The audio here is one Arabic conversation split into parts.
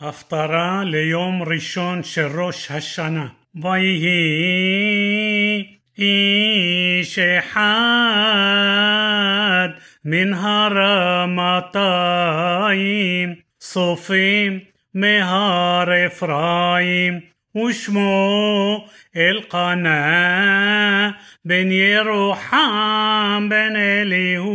הפטרה ליום ראשון של ראש השנה. ויהי איש אחד מן הרמתיים, צופים מהר אפרים, ושמו אלקנה בן ירוחם בן אליהו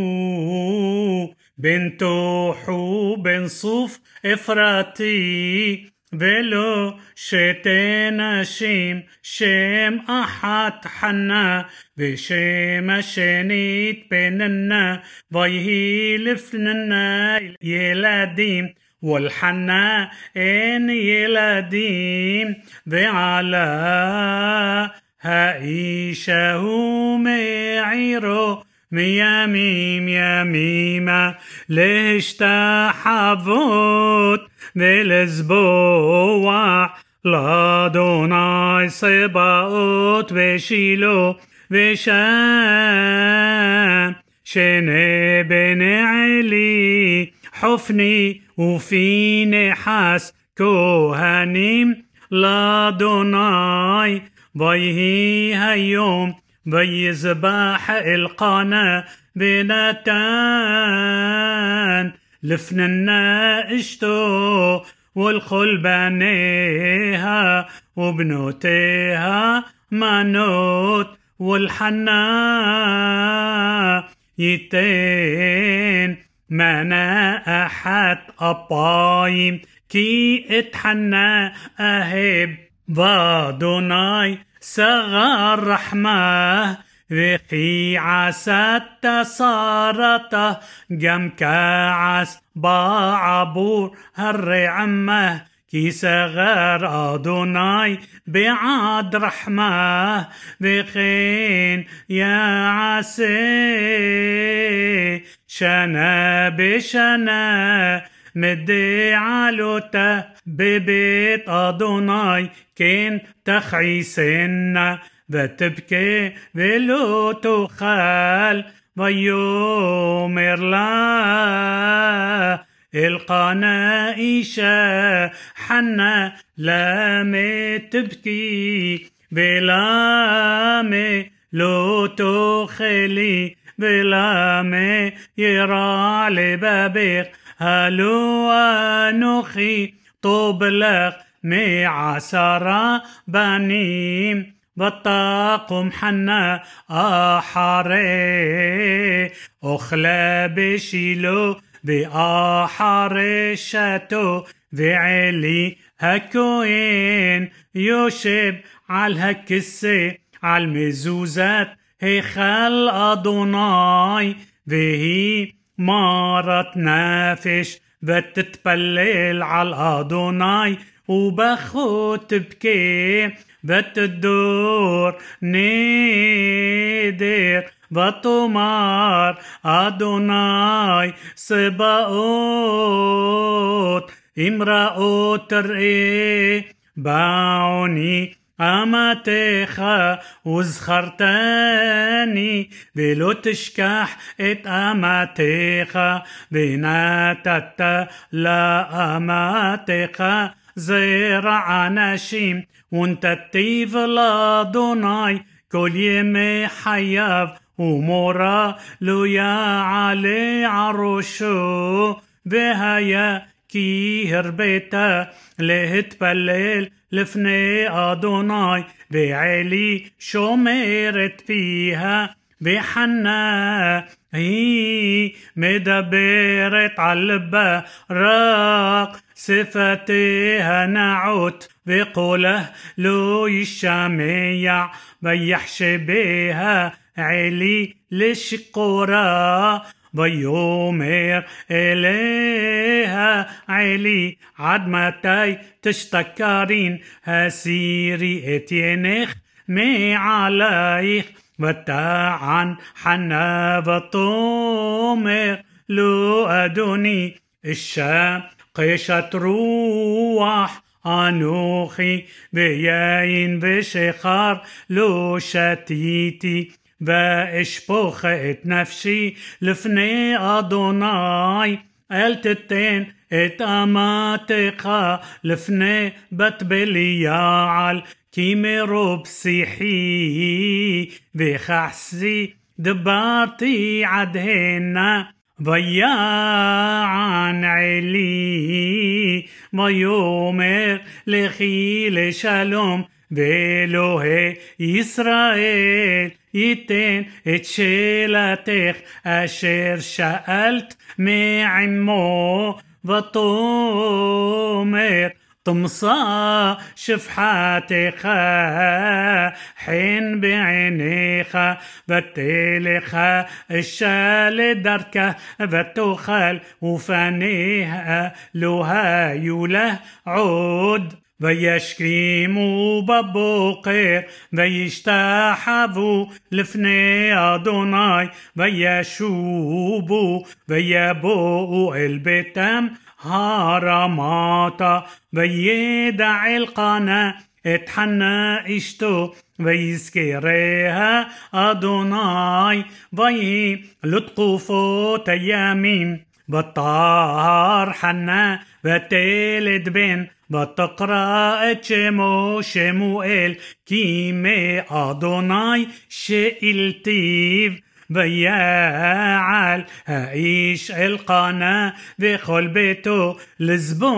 בן תוחו בן סוף אפרתי ולא שתי נשים שם אחת חנה ושם השנית פננה ויהי לפננה ילדים والحنا ان يلديم ועלה האישה מעירו מימים ימימה להשתחוות ולזבוח לאדוני סבאות ושילה ושם שני בנעלי חופני ופי נחס כהנים לאדוני ויהי היום بيزباح القنا بنتان لفننا إشتو والخل بنيها وبنوتيها منوت والحنا يتين. مناءحت أبايم כי את חנה אהב ואדוני סגר רחמה וכעסתה צרתה גם כעס בעבור הרעימה כי סגר אדוני בעד רחמה וכן יעשה شنا بشنا مدي علوته ببيت أدوناي كين תכעיסנה ותבכה ולא תאכל ויאמר לה القنا إيشا حنا لام تبكي بلام لو تخلي بلام يرى لبابك هلو أنوخي طوب مي عسرا بنيم بطاقم حنا أحري أخلا بشيلو بأحري شاتو بعلي هكوين. يوشب على هكسي على المزوزات هيخل أدوناي. وهي مارت نافش بتتبلل على أدوناي. אדוני ובכו תבכה ותדור נדר ותאמר אדוני צבאות אמראות תראה בעוני אמתך וזכרתני ולא תשכח את אמתך ונתת לאמתך זרע אנשים ונתתיו לאדוני כל ימי חייו ומורה לא יעלה ערושו והיה כי הרבית להתפלל לפני אדוני ועלי שומרת פיה بحنا. هي مدبرت البراق صفتها نعوت بقوله لو الشميع بيحش بها علي لشقورا. بيومر إليها علي عد متى تشتكرين هسيري إتينخ مي عليخ. متاعا حنا وطومر الشام قيشة روح أنوخي بياين بشخار لو شتيتي بأشبخ نفسي لفني أدوناي. אל תתן את אמתך לפני בת בליעל, כי מרוב שיחי וכעסי דברתי עד הנה ויען עלי ויאמר לכי לשלום ואלוהי ישראל ייתן את שאלתך אשר שאלת מעמו ותאמר طمسا شفحاتك حين بعينيك بتلخ الشال دركة بتخل وفنيها لها يوله عود ويشكيمو ببوقير ويشتحبو لفني أدوناي ويشوبو ويبوء البتم هرماتا ويدع القناة اتحنى اشتو ويسكيريها أدوناي وي لطقوفو تيامين بطار حنا ותלד בן ותלד בן ותקרא שמו שמואל כי מאדוני שאלתיו ויעל האיש אלקנה וכל ביתו לזבוח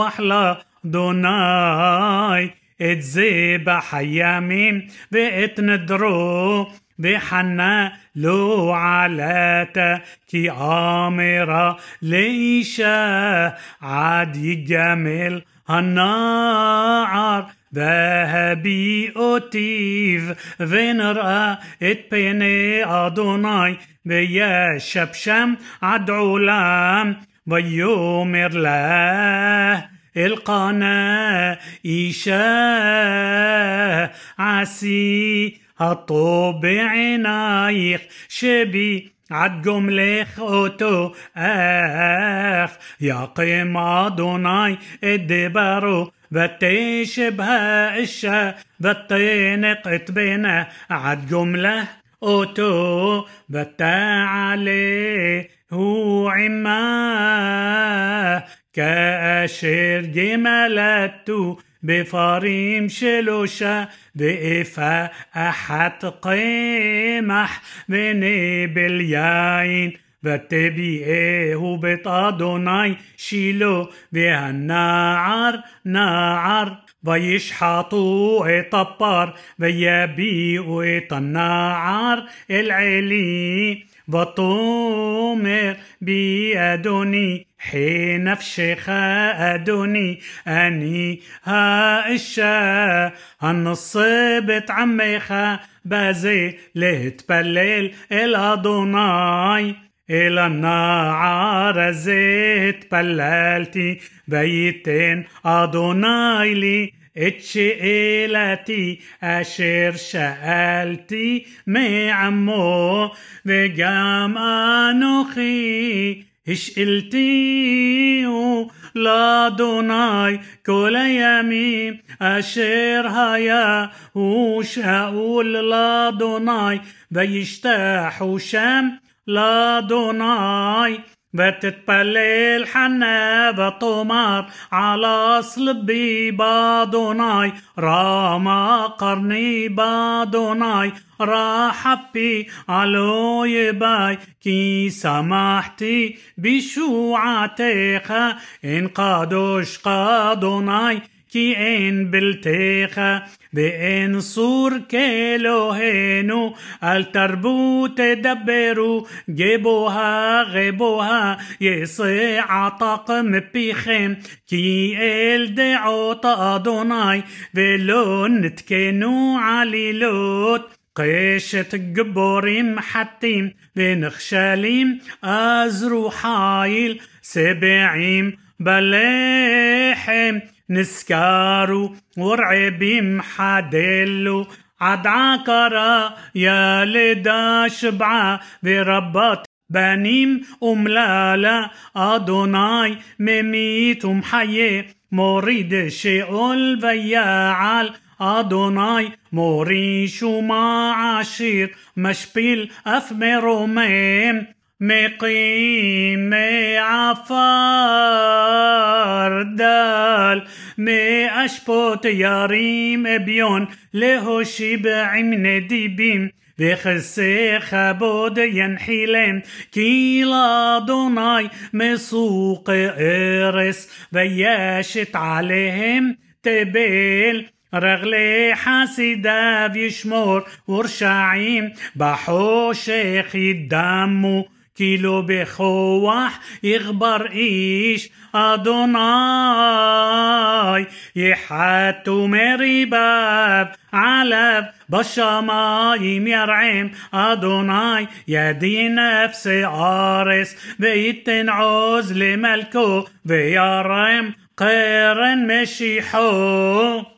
לאדוני את זבח הימים ואת נדרו וחנה לא עלתה كي آمرة ليشا عاد يجمل النار ذهبي أوتيف ونرأى إت بيني أدوناي بيا شبشم عد علام ويومر له القنا إيشا عسي הטוב בעינייך שבי עד גומלך אותו אך יקים אדוני את דברו ותשב האישה ותנק את בנה עד גומלה אותו ותעלה הוא עמה כאשר גמלתו بفاريم شلوشا ואיפה אחת קמח ונבל יין ותביאהו בית אדוני שילו והנער נער וישחטו את הפר ויביאו את הנער אל עלי ותאמר בי אדוני חי נפשך אדוני أني ها إشا هنصبت عمي خا بازي ليه تبلل الأدوناي إلى النار زيت بللتي بيتين أدوناي لي اتشئلتي أشير شألتي معمو وقام أنوخي השאלתיהו לאדוני כל הימים אשר היה הוא שאול לאדוני וישתחו שם لأدوناي بتتبلل حنا بتمر على صلبي بادوناي. راما قرني بادوناي. راح بي علو يباي كي سمحتي بشوعتك إن قادوش قادوناي. כי אין בלתך ואין סור כאלוהינו, אל תרבו תדברו, גבוה גבוה, יצא עתק מפיכם, כי אל דעות אדוני, ולא נתקנו עלילות. قيشة جبورين حتيم ونخشاليم أزرو حايل سبعيم بلحم نسكارو ورعبيم حدلو عد عكرا يا لدا شبعة بربط بنيم أملالا. أدوناي مميت ومحيي مريد شئول ويعال أدوناي موريش وما عشير مشبيل أف مروميم مقيم معفار دال מאשפות ירים אביון להושיב עם נדיבים וכסה כבוד ינחילם כי לאדוני מסוק ארס וישת עליהם תבל רגלי חסידיו ישמור ורשעים בחושך ידמו כאילו בכוח יגבר איש אדוני יחתו מריביו עליו בשמיים ירעם אדוני ידי נפסי ארס וייתן עוז למלכו וירם קרן משיחו